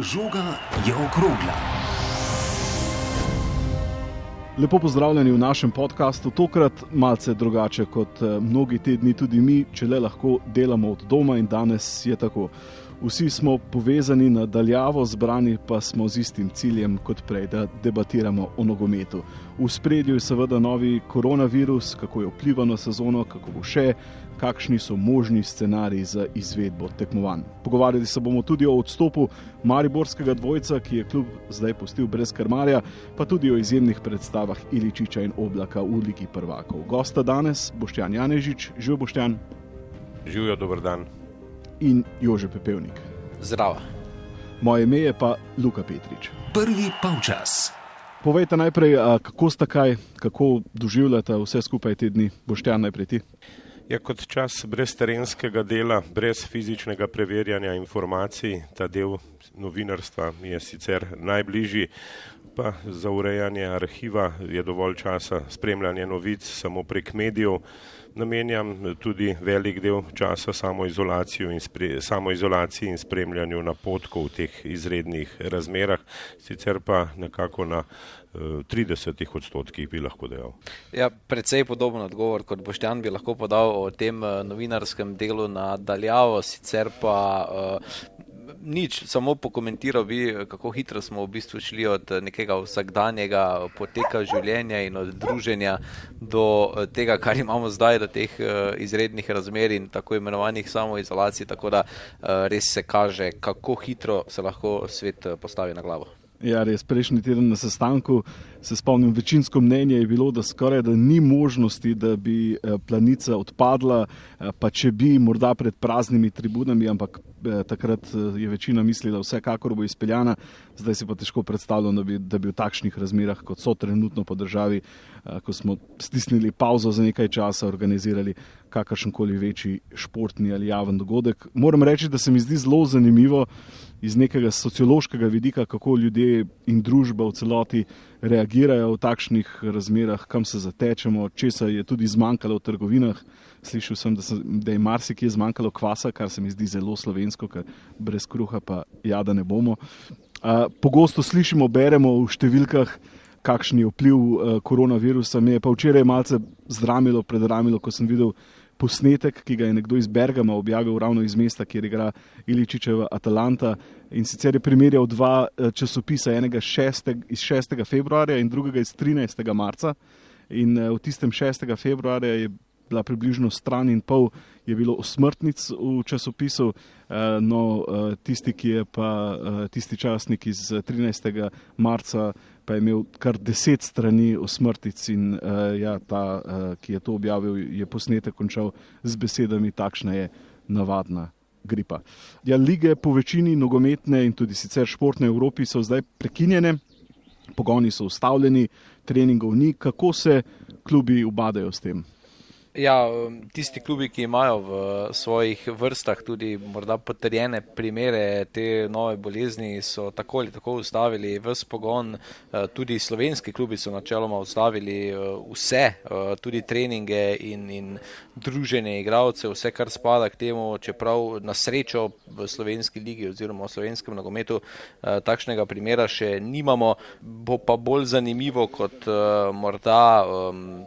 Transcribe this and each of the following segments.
Žoga je okrogla. Lepo pozdravljeni v našem podkastu, tokrat malce drugače kot eh, mnogi tedni, tudi mi, če le lahko delamo od doma in danes je tako. Vsi smo povezani nadaljavo, zbrani pa smo z istim ciljem kot prej, da debatiramo o nogometu. V spredju je seveda novi koronavirus, kako je vplival na sezono, kako bo še, kakšni so možni scenariji za izvedbo tekmovanj. Pogovarjali se bomo tudi o odstopu Mariborskega dvojca, ki je klub zdaj pustil brez krmarja, pa tudi o izjemnih predstavah Iličiča in Oblaka v Ligi prvakov. Gosta danes Boštjan Janežič, živijo Boštjan. Živijo, dober dan. In Jože Pepevnik. Zdravo. Moje ime je pa Luka Petrič. Prvi polčas. Povejte najprej, kako sta kaj, kako doživljate vse skupaj te dni, Boštjan, najprej ti. Ja, kot čas brez terenskega dela, brez fizičnega preverjanja informacij, ta del novinarstva mi je sicer najbližji, pa za urejanje arhiva je dovolj časa spremljanje novic samo prek medijev. Namenjam tudi velik del časa samoizolaciji in, spre, samoizolaciji in spremljanju napotkov v teh izrednih razmerah, sicer pa nekako na 30 odstotkih bi lahko dejal. Ja, predvsej podoben odgovor, kot Boštjan bi lahko podal o tem eh, novinarskem delu na daljavo, sicer pa nič, samo pokomentiral bi, kako hitro smo v bistvu šli od nekega vsakdanjega poteka življenja in od druženja do tega, kar imamo zdaj, do teh uh, izrednih razmer in tako imenovanih samoizolacij, tako da res se kaže, kako hitro se lahko svet postavi na glavo. Ja, res prejšnji teden na sestanku se spomnim, večinsko mnenje je bilo, da skoraj da ni možnosti, da bi eh, planica odpadla, eh, pa če bi morda pred praznimi tribunami, ampak eh, takrat je večina mislila, da vsekakor bo izpeljana. Zdaj si pa težko predstavljam, da bi, da bi v takšnih razmerah, kot so trenutno po državi, ko smo stisnili pauzo za nekaj časa, organizirali kakršen koli večji športni ali javen dogodek. Moram reči, da se mi zdi zelo zanimivo iz nekega sociološkega vidika, kako ljudje in družba v celoti reagirajo v takšnih razmerah, kam se zatečemo, česa je tudi zmanjkalo v trgovinah. Slišal sem, da, sem, da je marsikje zmanjkalo kvasa, kar se mi zdi zelo slovensko, ker brez kruha pa jada ne bomo. Uh, pogosto slišimo, beremo v številkah, kakšen je vpliv uh, koronavirusa. Me je pa včeraj malce zdramilo, predramilo, ko sem videl posnetek, ki ga je nekdo iz Bergama objavil ravno iz mesta, kjer igra Iličičeva Atalanta. In sicer je primerjal dva eh, časopisa, enega šesteg, iz 6. februarja in drugega iz 13. marca. In eh, v tistem 6. februarja je bila približno stran in pol, je bilo osmrtnic v časopisu, eh, no tisti, ki je pa tisti časnik iz 13. marca pa je imel kar deset strani o smrtici in ja, ta, ki je to objavil, je posnetek končal z besedami: takšna je navadna. Gripa. Ja, lige po večini nogometne in tudi sicer športne Evropi so zdaj prekinjene, pogoni so ustavljeni, treningov ni. Kako se klubi ubadajo s tem? Ja, um, tisti klubi, ki imajo v svojih vrstah tudi morda potrjene primere te nove bolezni, so tako ali tako ustavili vse pogon. Uh, tudi slovenski klubi so načeloma ustavili uh, vse, uh, tudi treninge in, in druženje igralcev, vse, kar spada k temu, čeprav na srečo v slovenski ligi oziroma v slovenskem nogometu takšnega primera še nimamo. Bo pa bolj zanimivo kot morda,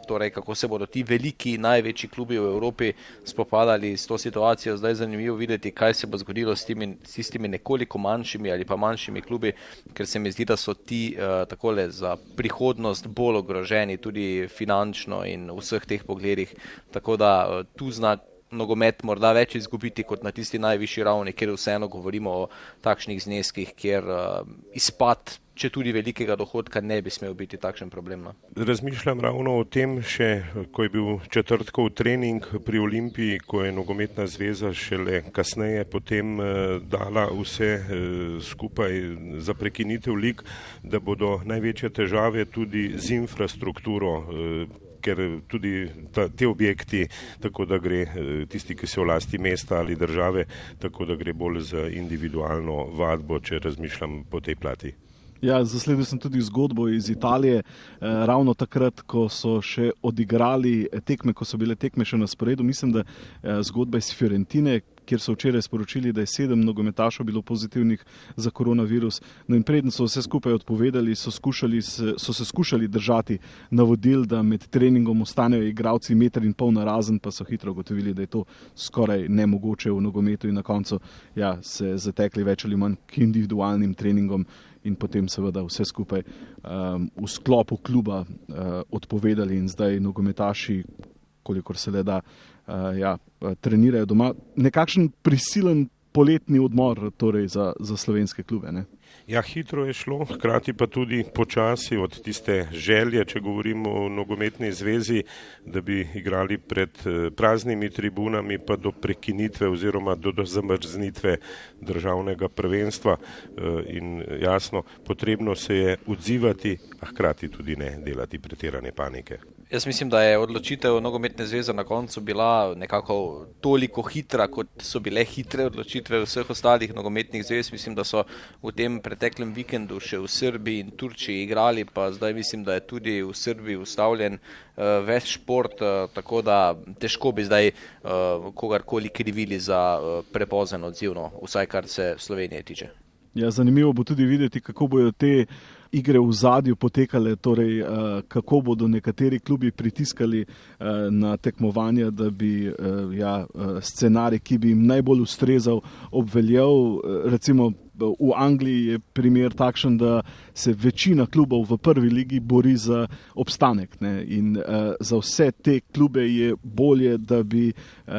torej kako se bodo ti veliki naj največji klubi v Evropi spopadali s to situacijo. Zdaj je zanimivo videti, kaj se bo zgodilo s temi, s tistimi nekoliko manjšimi ali pa manjšimi klubi, ker se mi zdi, da so ti uh, takole za prihodnost bolj ogroženi, tudi finančno in v vseh teh pogledih. Tako da uh, tu zna nogomet morda več izgubiti kot na tisti najvišji ravni, kjer vseeno govorimo o takšnih zneskih, kjer uh, izpad če tudi velikega dohodka ne bi smel biti takšen problem. No. Razmišljam ravno o tem še, ko je bil četrtkov trening pri Olimpiji, ko je nogometna zveza šele kasneje potem eh, dala vse eh, skupaj za prekinitev lig, da bodo največje težave tudi z infrastrukturo. Eh, ker tudi ta, te objekti, tako da gre tisti, ki so v lasti mesta ali države, tako da gre bolj za individualno vadbo, če razmišljam po tej plati. Ja, zasledil sem tudi zgodbo iz Italije, eh, ravno takrat, ko so še odigrali tekme, ko so bile tekme še na sporedu. Mislim, da eh, zgodba iz Fiorentine, kjer so včeraj sporočili, da je sedem nogometašov bilo pozitivnih za koronavirus. No in preden so vse skupaj odpovedali, so, se, so se skušali držati navodil, da med treningom ostanejo igravci meter in pol na razen, pa so hitro ugotovili, da je to skoraj nemogoče v nogometu in na koncu ja, se zatekli več ali manj k individualnim treningom. In potem, seveda, vse skupaj um, v sklopu kluba uh, odpovedali, in zdaj nogometaši, kolikor se le da, uh, ja, trenirajo doma. Nekakšen prisilen poletni odmor torej za, za slovenske klube. Ne? Ja, hitro je šlo, hkrati pa tudi počasi od tiste želje, če govorimo o nogometni zvezi, da bi igrali pred eh, praznimi tribunami, pa do prekinitve oziroma do, do zamrznitve državnega prvenstva. Eh, in jasno, potrebno se je odzivati, a hkrati tudi ne delati pretirane panike. Jaz mislim, da je odločitev nogometne zveze na koncu bila nekako toliko hitra, kot so bile hitre odločitve vseh ostalih nogometnih zvez. Mislim, da so v tem preteklem vikendu še v Srbiji in Turčiji igrali, pa zdaj mislim, da je tudi v Srbiji ustavljen uh, več šport, uh, tako da težko bi zdaj uh, kogarkoli krivili za uh, prepozen odziv, no, vsaj kar se Slovenije tiče. Ja, zanimivo bo tudi videti, kako bodo te igre v zadju potekale, torej uh, kako bodo nekateri klubi pritiskali uh, na tekmovanja, da bi uh, ja, scenarij, ki bi jim najbolj ustrezal, obveljal. Recimo v Angliji je primer takšen, da se večina klubov v prvi ligi bori za obstanek. Ne? In uh, za vse te klube je bolje, da bi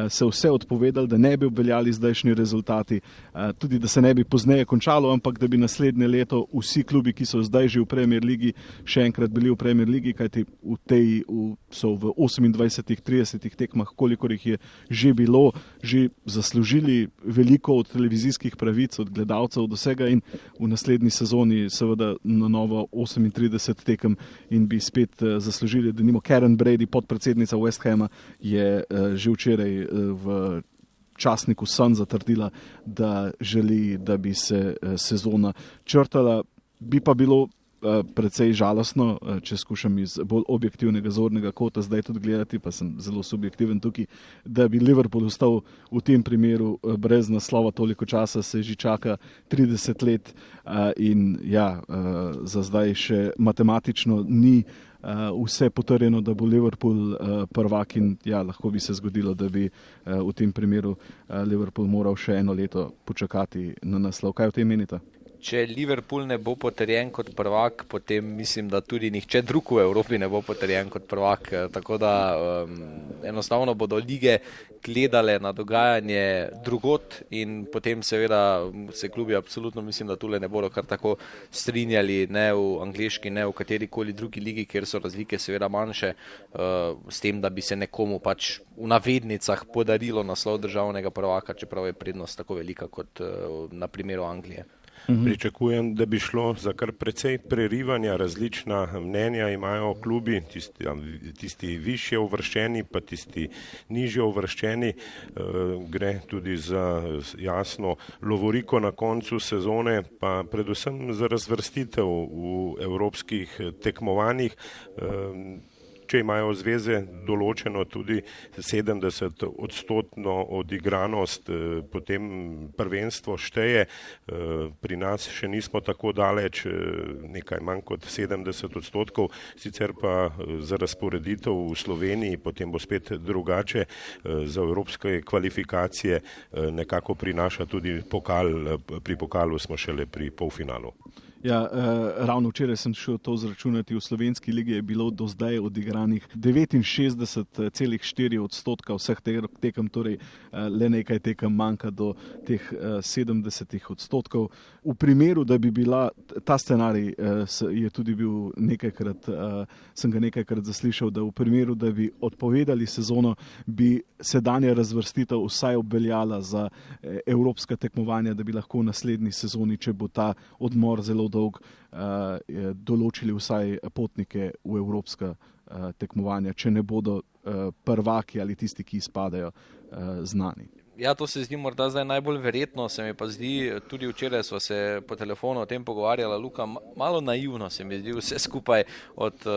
se vse odpovedali, da ne bi obveljali zdajšnji rezultati, uh, tudi da se ne bi pozneje končalo, ampak da bi naslednje leto vsi klubi, ki so zdaj že v Premier Ligi, še enkrat bili v Premier Ligi, kajti v tej v, so v 28-30 tekmah, kolikor jih je že bilo, že zaslužili veliko od televizijskih pravic, od gledalcev do vsega in v naslednji sezoni seveda na novo 38 tekem in bi spet uh, zaslužili, da nimo Karen Brady, podpredsednica West Hama, je že včeraj uh, v časniku Sun zatrdila, da želi, da bi se uh, sezona črtala. Bi pa bilo Eh, precej žalostno, eh, če skušam iz bolj objektivnega zornega kota zdaj tudi gledati, pa sem zelo subjektiven tukaj, da bi Liverpool ostal v tem primeru eh, brez naslova toliko časa, se že čaka 30 let in ja, za zdaj še matematično ni. Uh, vse potrjeno, da bo Liverpool uh, prvak in ja, lahko bi se zgodilo, da bi uh, v tem primeru uh, Liverpool moral še eno leto počakati na naslov. Kaj o tem menite? Če Liverpool ne bo potrjen kot prvak, potem mislim, da tudi nihče drug v Evropi ne bo potrjen kot prvak. Tako da um, enostavno bodo lige gledale na dogajanje drugot in potem seveda se klubi absolutno mislim, da tule ne bodo kar tako strinjali ne v angliški, ne v kateri koli drugi ligi, kjer so razlike seveda manjše, uh, s tem, da bi se nekomu pač v navednicah podarilo naslov državnega prvaka, čeprav je prednost tako velika kot uh, na primeru Anglije. -hmm. Pričakujem, da bi šlo za kar precej prerivanja, različna mnenja imajo klubi, tisti, tisti više uvrščeni, pa tisti nižje uvrščeni. E, gre tudi za jasno lovoriko na koncu sezone, pa predvsem za razvrstitev v evropskih tekmovanjih. E, če imajo zveze določeno tudi 70 odstotno odigranost, eh, potem prvenstvo šteje. Eh, pri nas še nismo tako daleč, eh, nekaj manj kot 70 odstotkov, sicer pa za razporeditev v Sloveniji potem bo spet drugače. Za evropske kvalifikacije nekako prinaša tudi pokal, pri pokalu smo šele pri polfinalu. Ja, eh, ravno včeraj sem šel to zračunati. V slovenski ligi je bilo do zdaj odigranih 69,4 odstotka vseh tekem, torej eh, le nekaj tekem manjka do teh eh, 70 odstotkov. V primeru, da bi bila ta scenarij, eh, je tudi bil nekajkrat, eh, sem ga nekajkrat zaslišal, da v primeru, da bi odpovedali sezono, bi sedanja razvrstitev vsaj obveljala za eh, evropska tekmovanja, da bi lahko v naslednji sezoni, če bo ta odmor zelo dolg, uh, določili vsaj potnike v evropska uh, tekmovanja, če ne bodo uh, prvaki ali tisti, ki izpadajo, uh, znani. Ja, to se zdi morda zdaj najbolj verjetno, se mi pa zdi, tudi včeraj smo se po telefonu o tem pogovarjali, Luka, malo naivno se mi zdi vse skupaj od uh,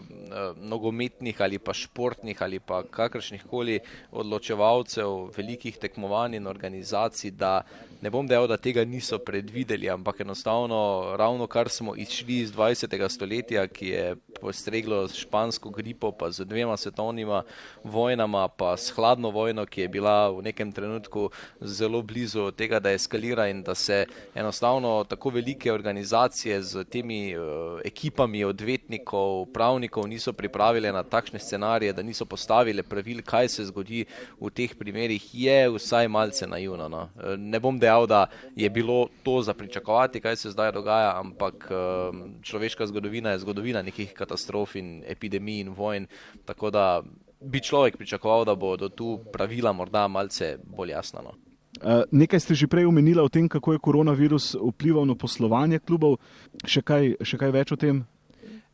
uh, nogometnih ali pa športnih ali pa kakršnih koli odločevalcev velikih tekmovanj in organizacij, da ne bom dejal, da tega niso predvideli, ampak enostavno ravno kar smo izšli iz 20. stoletja, ki je postreglo s špansko gripo, pa z dvema svetovnima vojnama, pa s hladno vojno, ki je bila v nekem trenutku zelo blizu tega, da eskalira in da se enostavno tako velike organizacije z temi uh, ekipami odvetnikov, pravnikov niso pripravile na takšne scenarije, da niso postavile pravil, kaj se zgodi v teh primerih, je vsaj malce naivno. No. Eh, ne bom dejal, da je bilo to za pričakovati, kaj se zdaj dogaja, ampak uh, človeška zgodovina je zgodovina nekih katastrof in epidemij in vojn. Tako da bi človek pričakoval, da bodo tu pravila morda malce bolj jasna. No. Uh, nekaj ste že prej omenili o tem, kako je koronavirus vplival na poslovanje klubov. Še kaj, še kaj več o tem?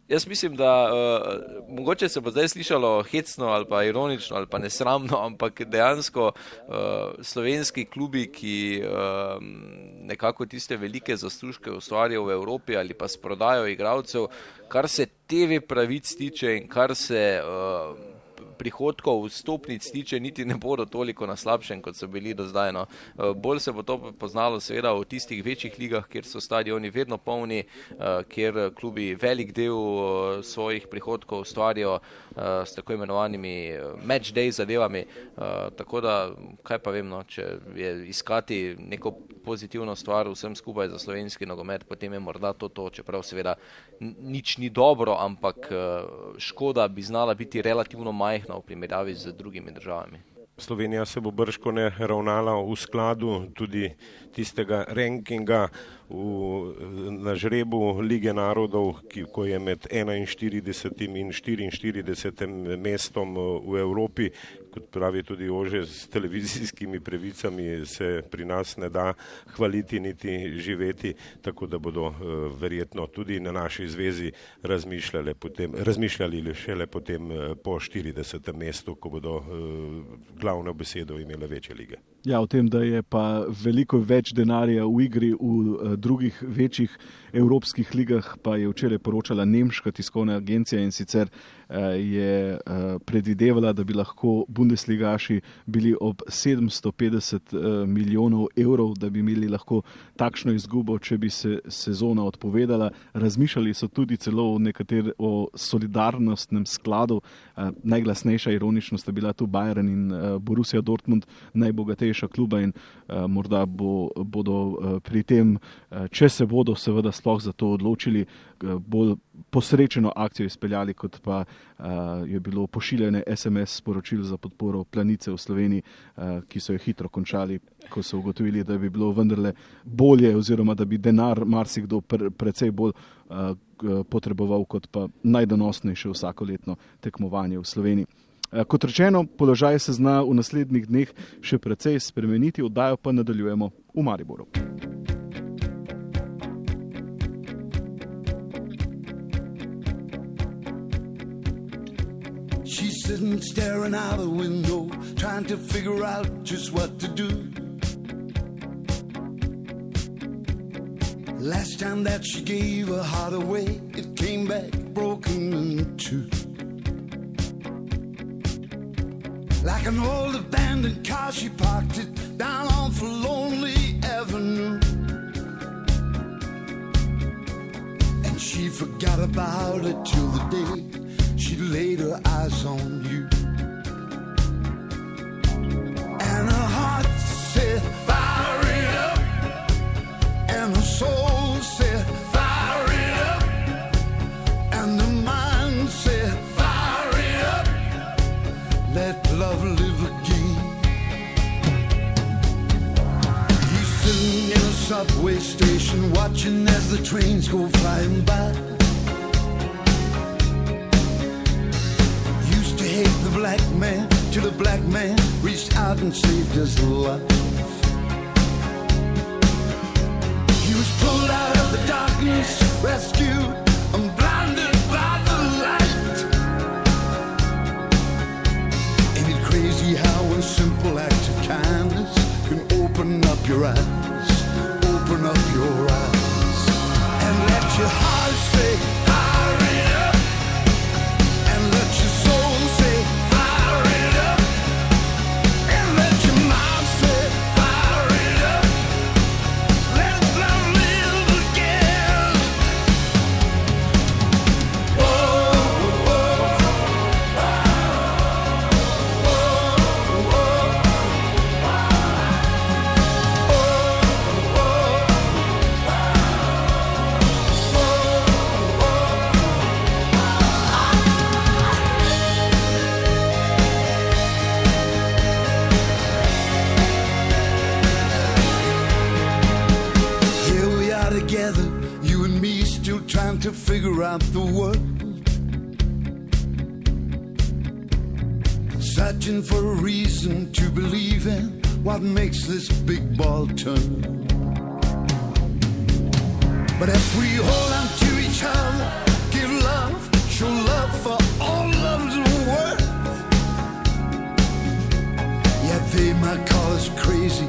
Jaz mislim, da uh, mogoče se bo zdaj slišalo hecno ali pa ironično ali pa nesramno, ampak dejansko uh, slovenski klubi, ki uh, nekako tiste velike zaslužke ustvarjajo v Evropi ali pa s prodajo igralcev, kar se TV pravic tiče in kar se. Uh, prihodkov, vstopnic tiče, niti ne bodo toliko na slabšem, kot so bili do zdaj. No. Eh, bolj se bo to poznalo, seveda, v tistih večjih ligah, kjer so stadioni vedno polni, eh, kjer klubi velik del eh, svojih prihodkov ustvarijo s tako imenovanimi match day zadevami. Tako da, kaj pa vem, no, če je iskati neko pozitivno stvar vsem skupaj za slovenski nogomet, potem je morda to to, čeprav seveda nič ni dobro, ampak škoda bi znala biti relativno majhna v primerjavi z drugimi državami. Slovenija se bo brško ne ravnala v skladu tudi tistega rankinga v, na žrebu lige narodov, ki, ko je med 41. in 44. mestom v Evropi, kot pravi tudi Ože, s televizijskimi previcami se pri nas ne da hvaliti niti živeti, tako da bodo uh, verjetno tudi na naši zvezi razmišljali, potem, razmišljali šele potem uh, po 40. mestu, ko bodo glavno besedo imele večje lige. Ja, o tem, da je pa veliko več denarja v igri v drugih večjih evropskih ligah, pa je včeraj poročala nemška tiskovna agencija in sicer je uh, predvidevala, da bi lahko Bundesligaši bili ob 750 uh, milijonov evrov, da bi imeli lahko takšno izgubo, če bi se sezona odpovedala. Razmišljali so tudi celo o nekaterem solidarnostnem skladu. Najglasnejša ironičnost je bila tu Bayern in Borussia Dortmund, najbogatejši najboljša kluba in morda bo, bodo pri tem, če se bodo seveda sploh za to odločili, bolj posrečeno akcijo izpeljali, kot pa uh, je bilo pošiljene SMS sporočil za podporo planice v Sloveniji, uh, ki so jo hitro končali, ko so ugotovili, da bi bilo vendarle bolje oziroma da bi denar marsikdo pre, precej bolj uh, potreboval kot pa najdonosnejše vsakoletno tekmovanje v Sloveniji. Eh, kot rečeno, položaj se zna v naslednjih dneh še precej spremeniti, oddajo pa nadaljujemo v Mariboru. Sitting staring out the window, trying to figure out just what to do. Last time that she gave her heart away, it came back broken in two. Like an old abandoned car, she parked it down on Lonely Avenue. And she forgot about it till the day she laid her eyes on you. And her heart said, Fire it up. And her soul said, Fire it up. And the mind said, Fire it up. Let love live again. He's sitting in a subway station, watching as the trains go flying by. Black man, till the black man reached out and saved his life. He was pulled out of the darkness, rescued and blinded by the light. Ain't it crazy how a simple act of kindness together, Searching for a reason to believe in what makes this big ball turn. But if we hold on to each other, give love, show love for all love's worth. Yeah, they might call us crazy,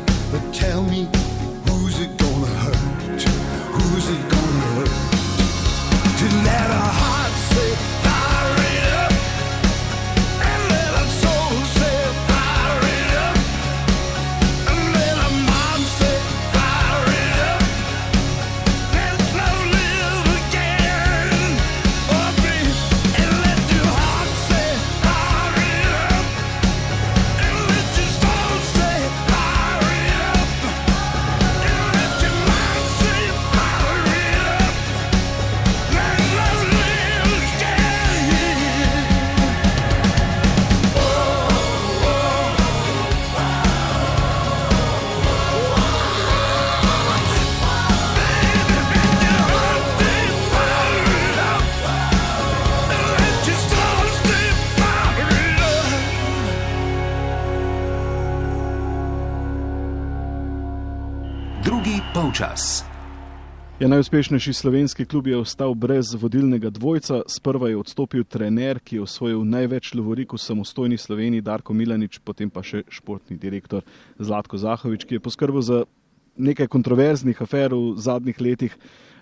Ja, najuspešnejši slovenski klub je ostal brez vodilnega dvojca. Sprva je odstopil trener, ki je osvojil največ lovorik v samostojni Sloveniji, Darko Milanič, potem pa še športni direktor Zlatko Zahovič, ki je poskrbel za nekaj kontroverznih afer v zadnjih letih.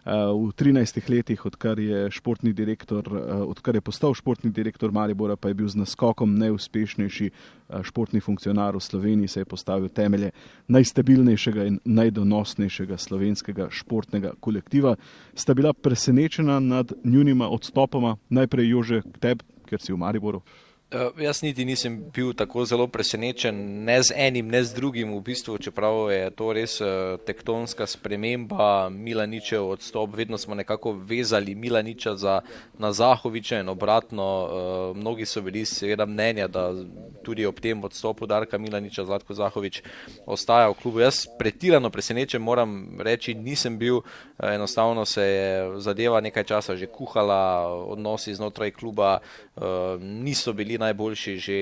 V 13 letih, odkar je, direktor, eh, odkar je postal športni direktor Maribora, pa je bil z naskokom najuspešnejši eh, športni funkcionar v Sloveniji, se je postavil temelje najstabilnejšega in najdonosnejšega slovenskega športnega kolektiva. Sta bila presenečena nad njunima odstopoma, najprej Jože k tebi, ker si v Mariboru. Uh, jaz niti nisem bil tako zelo presenečen, ne z enim, ne z drugim, v bistvu, čeprav je to res uh, tektonska sprememba, Milaničev odstop. Vedno smo nekako vezali Milaniča za, na Zahoviča in obratno. Uh, mnogi so bili seveda mnenja, da tudi ob tem odstopu Darka Milaniča Zlatko Zahovič ostaja v klubu. Jaz pretirano presenečen moram reči, nisem bil, enostavno se je zadeva nekaj časa že kuhala, odnosi znotraj kluba niso bili najboljši že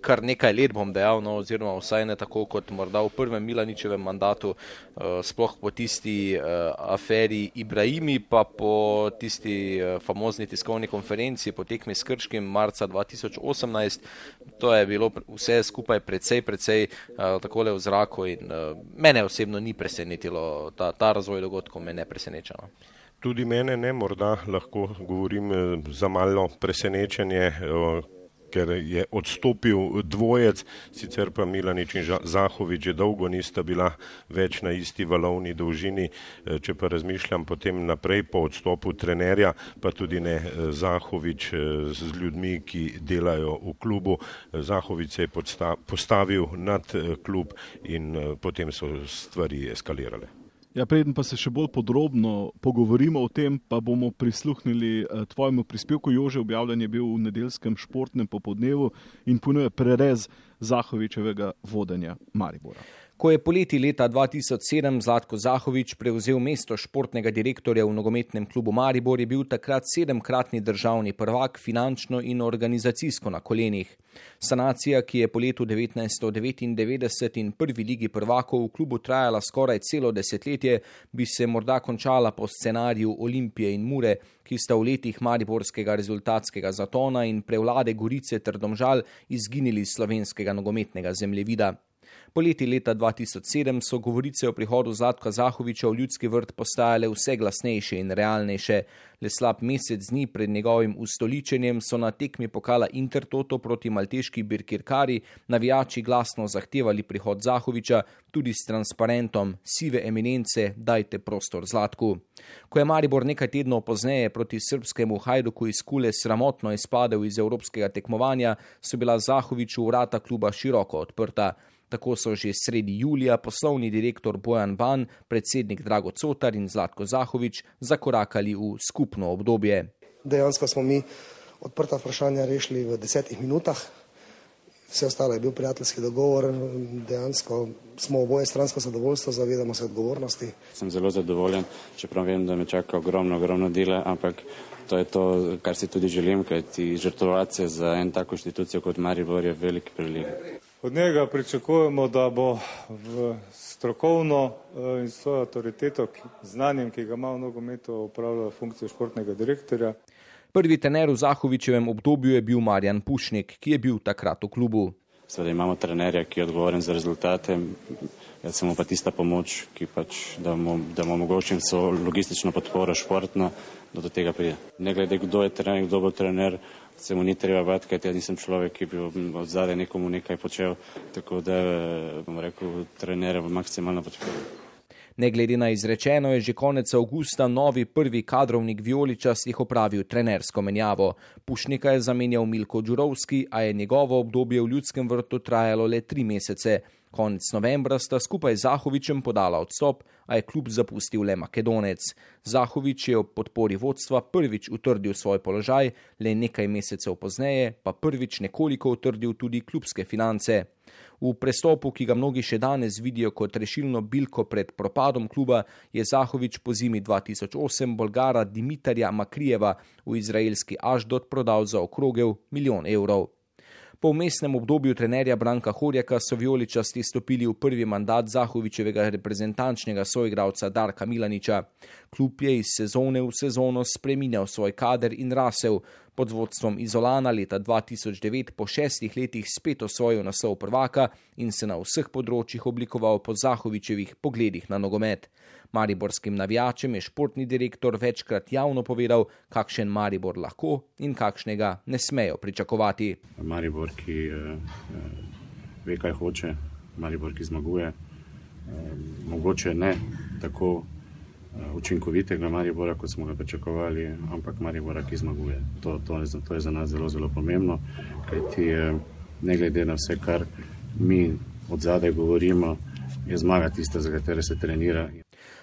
kar nekaj let, bom dejal, no, oziroma vsaj ne tako kot morda v prvem Milaničevem mandatu, uh, sploh po tisti uh, aferi Ibrahimi, pa po tisti uh, famozni tiskovni konferenci po tekmi s Krškim marca 2018. To je bilo vse skupaj precej, precej uh, takole v zraku in uh, mene osebno ni presenetilo, ta, ta razvoj dogodkov me ne preseneča. No. Tudi mene ne, morda lahko govorim za malo presenečenje, ker je odstopil dvojec, sicer pa Milanič in Zahovič že dolgo nista bila več na isti valovni dolžini. Eh, Če pa razmišljam potem naprej po odstopu trenerja, pa tudi ne eh, Zahovič eh, z ljudmi, ki delajo v klubu. Zahovič se je podsta- postavil nad klub in potem so stvari eskalirale. Ja, preden pa se še bolj podrobno pogovorimo o tem, pa bomo prisluhnili eh, tvojemu prispevku. Jože objavljen je bil v nedeljskem športnem popodnevu in ponuja prerez Zahovičevega vodenja Maribora. Ko je poleti leta 2007 Zlatko Zahovič prevzel mesto športnega direktorja v nogometnem klubu Maribor, je bil takrat sedemkratni državni prvak, finančno in organizacijsko na kolenih. Sanacija, ki je po letu 1999 in prvi ligi prvakov v klubu trajala skoraj celo desetletje, bi se morda končala po scenariju Olimpije in Mure, ki sta v letih mariborskega rezultatskega zatona in prevlade Gorice ter Domžal izginili iz slovenskega nogometnega zemljevida. Poleti leta 2007 so govorice o prihodu Zlatka Zahoviča v ljudski vrt postajale vse glasnejše in realnejše. Le slab mesec dni pred njegovim ustoličenjem so na tekmi pokala Intertoto proti malteški Birkirkari navijači glasno zahtevali prihod Zahoviča tudi s transparentom Sive eminence, dajte prostor Zlatku. Ko je Maribor nekaj tednov pozneje proti srpskemu Hajduku iz Kule sramotno izpadel iz evropskega tekmovanja, so bila Zahoviču vrata kluba široko odprta. Tako so že sredi julija poslovni direktor Bojan Ban, predsednik Drago Cotar in Zlatko Zahovič zakorakali v skupno obdobje. Dejansko smo mi odprta vprašanja rešili v desetih minutah. Vse ostalo je bil prijateljski dogovor, dejansko smo oboje stransko zadovoljstvo, zavedamo se odgovornosti. Sem zelo zadovoljen, čeprav vem, da me čaka ogromno, ogromno dela, ampak to je to, kar si tudi želim, ker ti žrtvovati se za en tako inštitucijo kot Maribor je velik prilik. Od njega pričakujemo, da bo v strokovno eh, in svojo avtoriteto, znanjem, ki ga ima v nogometu, upravljal funkcijo športnega direktorja. Prvi trener v Zahovičevem obdobju je bil Marjan Pušnik, ki je bil takrat v klubu. Seveda imamo trenerja, ki je odgovoren za rezultate, jaz sem pa tista pomoč, ki pač, da mu, da mu omogočim so logistično podporo športno, da do tega pride. Ne glede, kdo je trener, kdo bo trener, se mu ni treba bati, kajti jaz nisem človek, ki bi od zadaj nekomu nekaj počel, tako da bom rekel, trenere bo maksimalno podporil. Ne glede na izrečeno, je že konec avgusta novi prvi kadrovnik Violičastih opravil trenersko menjavo. Pušnika je zamenjal Milko Đurovski, a je njegovo obdobje v ljudskem vrtu trajalo le tri mesece. Konec novembra sta skupaj z Zahovičem podala odstop, a je klub zapustil le Makedonec. Zahovič je ob podpori vodstva prvič utrdil svoj položaj, le nekaj mesecev pozneje pa prvič nekoliko utrdil tudi klubske finance. V prestopu, ki ga mnogi še danes vidijo kot rešilno bilko pred propadom kluba, je Zahovič po zimi 2008 Bolgara Dimitarja Makrijeva v izraelski Aždot prodal za okrogel milijon evrov. Po umestnem obdobju trenerja Branka Horjaka so vijoličasti stopili v prvi mandat Zahovičevega reprezentančnega soigralca Darka Milaniča. Klub je iz sezone v sezono spreminjal svoj kader in rasel. Pod vodstvom Izolana leta 2009 po šestih letih spet osvojil naslov prvaka in se na vseh področjih oblikoval po Zahovičevih pogledih na nogomet. Mariborskim navijačem je športni direktor večkrat javno povedal, kakšen Maribor lahko in kakšnega ne smejo pričakovati. Maribor, ki eh, eh, ve, kaj hoče, Maribor, ki zmaguje, eh, mogoče ne tako eh, učinkovitega Maribora, kot smo ga pričakovali, ampak Maribora, ki zmaguje. To, to, je, to je za nas zelo, zelo pomembno, kajti eh, ne glede na vse, kar mi od zadaj govorimo, je zmaga tista, za katero se trenira.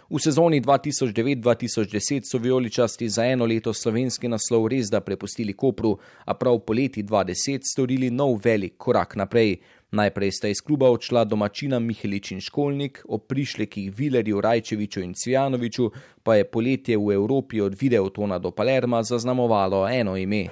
V sezoni 2009-2010 so vijoličasti za eno leto slovenski naslov res da prepustili Kopru, a prav poleti 2010 storili nov velik korak naprej. Najprej sta iz kluba odšla domačina Mihelič in Školnik, ob prišlekih Vilerju, Rajčeviču in Cvjanoviču pa je poletje v Evropi od Videotona do Palerma zaznamovalo eno ime.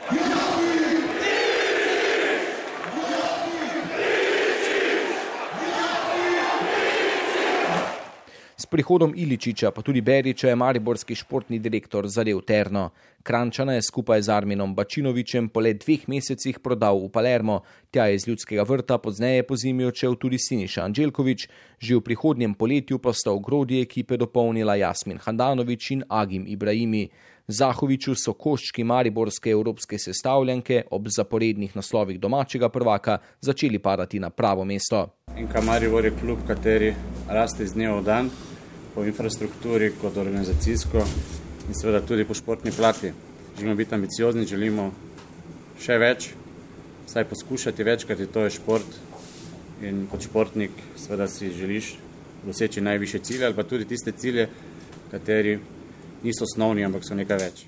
Prihodom Iličiča, pa tudi Beriča, je mariborski športni direktor zadev Terno. Krančana je skupaj z Arminom Bačinovičem po le dveh mesecih prodal v Palermo, tja je iz ljudskega vrta pozneje po zimi odšel tudi Siniša Anđelkovič, že v prihodnjem poletju pa sta v grodi ekipe dopolnila Jasmin Handanovič in Agim Ibrahimi. Zahoviču so koščki mariborske evropske sestavljanke ob zaporednih naslovih domačega prvaka začeli padati na pravo mesto. In Kamaribor je klub, kateri raste iz dneva v dan, po infrastrukturi, kot organizacijsko in seveda tudi po športni plati. Želimo biti ambiciozni, želimo še več, vsaj poskušati več, kajti to je šport in kot športnik seveda si želiš doseči najviše cilje ali pa tudi tiste cilje, kateri niso osnovni, ampak so nekaj več.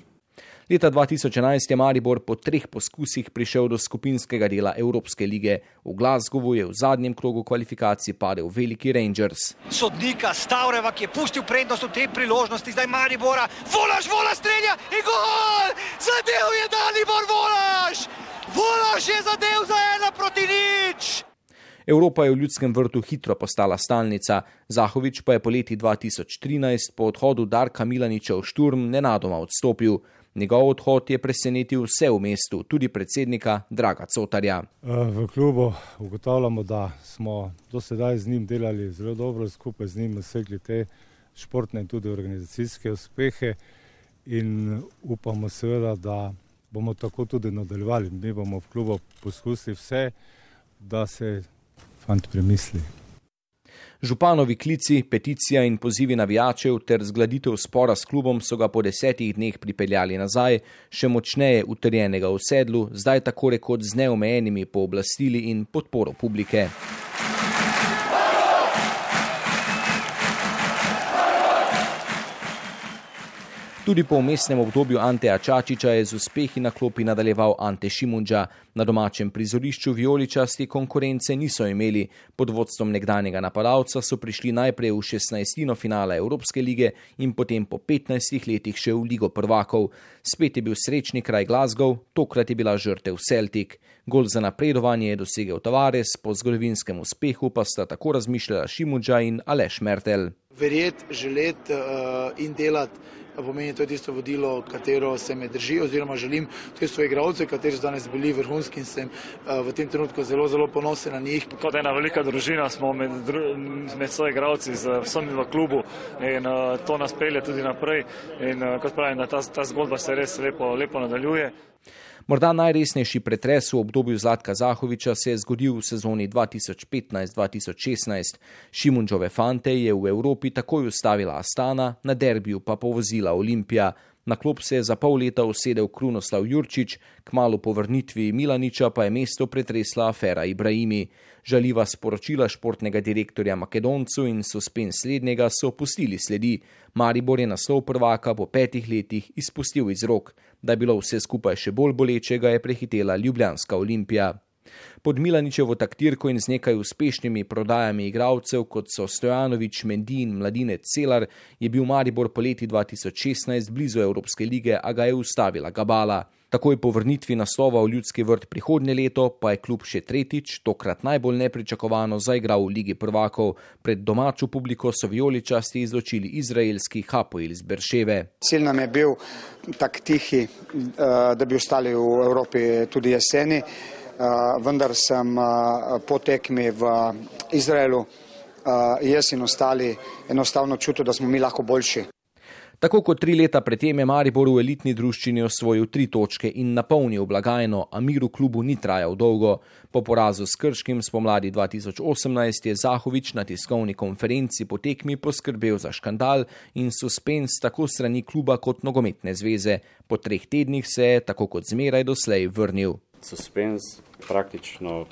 Leta 2011 je Maribor po treh poskusih prišel do skupinskega dela Evropske lige. V Glasgowu je v zadnjem krogu kvalifikacij padel veliki Rangers. Sodnika Stavreva, ki je pustil prednost v tej priložnosti, zdaj Maribora, volaš, volaš, strelja in gol! Zadev je Dalibor volaš! Volaš je zadev za ena proti nič! Evropa je v ljudskem vrtu hitro postala stalnica, Zahovič pa je po leti 2013 po odhodu Darka Milaniča v šturm nenadoma odstopil. Njegov odhod je presenetil vse v mestu, tudi predsednika Draga Cotarja. V klubu ugotavljamo, da smo do sedaj z njim delali zelo dobro, skupaj z njim dosegli te športne in tudi organizacijske uspehe in upamo seveda, da bomo tako tudi nadaljevali. Mi bomo v klubu poskusili vse, da se fant premisli. Županovi klici, peticija in pozivi navijačev ter zgladitev spora s klubom so ga po desetih dneh pripeljali nazaj, še močneje utrjenega v sedlu, zdaj tako rekoč z neomejenimi pooblastili in podporo publike. Tudi po umestnem obdobju Anteja Čačiča je z uspehi na klopi nadaljeval Ante Šimunča. Na domačem prizorišču vijoličasti konkurence niso imeli. Pod vodstvom nekdanjega napadalca so prišli najprej v 16. finala Evropske lige in potem po 15 letih še v Ligo prvakov. Spet je bil srečni kraj Glasgow, tokrat je bila žrtev Celtic. Gol za napredovanje je dosegel Tavares, po zgodovinskem uspehu pa sta tako razmišljala Šimunča in Aleš Mertel. Verjeti, želeti uh, in delati pomeni to tisto vodilo, katero se me drži oziroma želim tudi svoje igralce, kateri so danes bili vrhunski in sem uh, v tem trenutku zelo, zelo ponosen na njih. Kot ena velika družina smo med, med svoje igralci z vsemi v klubu in uh, to nas pelje tudi naprej in uh, kot pravim, ta, ta zgodba se res lepo, lepo nadaljuje. Morda najresnejši pretres v obdobju Zlatka Zahoviča se je zgodil v sezoni 2015-2016. Šimunčove fante je v Evropi takoj ustavila Astana, na derbiju pa povozila Olimpija. Na klop se je za pol leta usedel Krunoslav Jurčič, k malu po vrnitvi Milaniča pa je mesto pretresla afera Ibrahimi. Žaliva sporočila športnega direktorja Makedoncu in suspens slednjega so opustili sledi. Maribor je naslov prvaka po petih letih izpustil iz rok. Da je bilo vse skupaj še bolj bolečega, je prehitela Ljubljanska olimpija. Pod Milaničevo taktirko in z nekaj uspešnimi prodajami igralcev, kot so Stojanovič, Mendi in Mladine Celar, je bil Maribor po leti 2016 blizu Evropske lige, a ga je ustavila Gabala. Takoj po vrnitvi naslova v ljudski vrt prihodnje leto pa je klub še tretjič, tokrat najbolj nepričakovano, zaigral v Ligi prvakov. Pred domačo publiko so vijoličasti izločili izraelski Hapoil iz Berševe. Cilj nam je bil tak tihi, eh, da bi ostali v Evropi tudi jeseni. Eh, vendar sem eh, po tekmi v Izraelu jaz in ostali enostavno čutil, da smo mi lahko boljši. Tako kot tri leta predtem je Maribor v elitni druščini osvojil tri točke in napolnil blagajno, a mir v klubu ni trajal dolgo. Po porazu s Krškim spomladi 2018 je Zahovič na tiskovni konferenci po tekmi poskrbel za škandal in suspens tako strani kluba kot nogometne zveze. Po treh tednih se je, tako kot zmeraj doslej, vrnil suspens praktično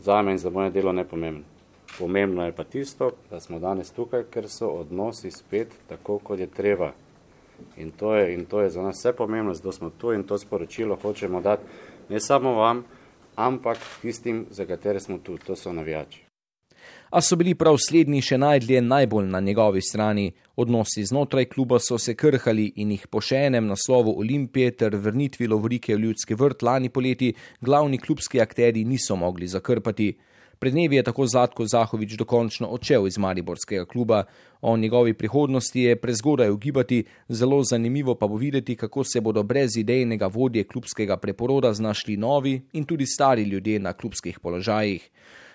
za me in za moje delo ne pomemben. Pomembno je pa tisto, da smo danes tukaj, ker so odnosi spet tako, kot je treba. In to je, in to je za nas vse pomembno, zato smo tu in to sporočilo hočemo dati ne samo vam, ampak tistim, za katere smo tu, to so navijači a so bili prav slednji še najdlje najbolj na njegovi strani. Odnosi znotraj kluba so se krhali in jih po še enem naslovu Olimpije ter vrnitvi Lovrike v ljudski vrt lani poleti glavni klubski akteri niso mogli zakrpati. Pred dnevi je tako Zlatko Zahovič dokončno odšel iz Mariborskega kluba. O njegovi prihodnosti je prezgodaj ugibati, zelo zanimivo pa bo videti, kako se bodo brez idejnega vodje klubskega preporoda znašli novi in tudi stari ljudje na klubskih položajih.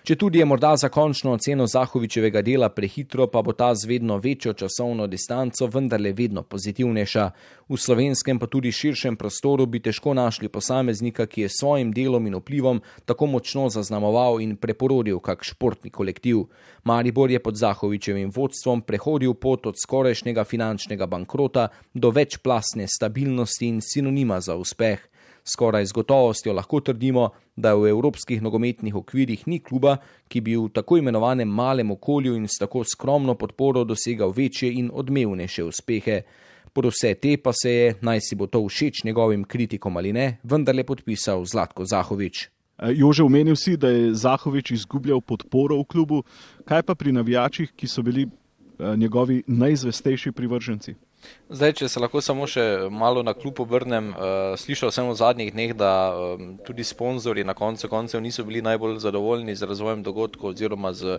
Če tudi je morda za končno oceno Zahovičevega dela prehitro, pa bo ta z vedno večjo časovno distanco vendarle vedno pozitivnejša. V slovenskem pa tudi širšem prostoru bi težko našli posameznika, ki je svojim delom in vplivom tako močno zaznamoval in preporodil kak športni kolektiv. Maribor je pod Zahovičevim vodstvom prehodil pot od skorajšnjega finančnega bankrota do večplasne stabilnosti in sinonima za uspeh. Skoraj z gotovostjo lahko trdimo, da v evropskih nogometnih okvirih ni kluba, ki bi v tako imenovanem malem okolju in s tako skromno podporo dosegal večje in odmevnejše uspehe. Pod vse te pa se je, naj si bo to všeč njegovim kritikom ali ne, vendarle podpisal Zlatko Zahovič. Eh, Jože, omenil si, da je Zahovič izgubljal podporo v klubu, kaj pa pri navijačih, ki so bili eh, njegovi najzvestejši privrženci? Zdaj, če se lahko samo še malo na klub obrnem, uh, slišal sem v zadnjih dneh, da um, tudi sponzorji na koncu koncev niso bili najbolj zadovoljni z razvojem dogodkov oziroma z,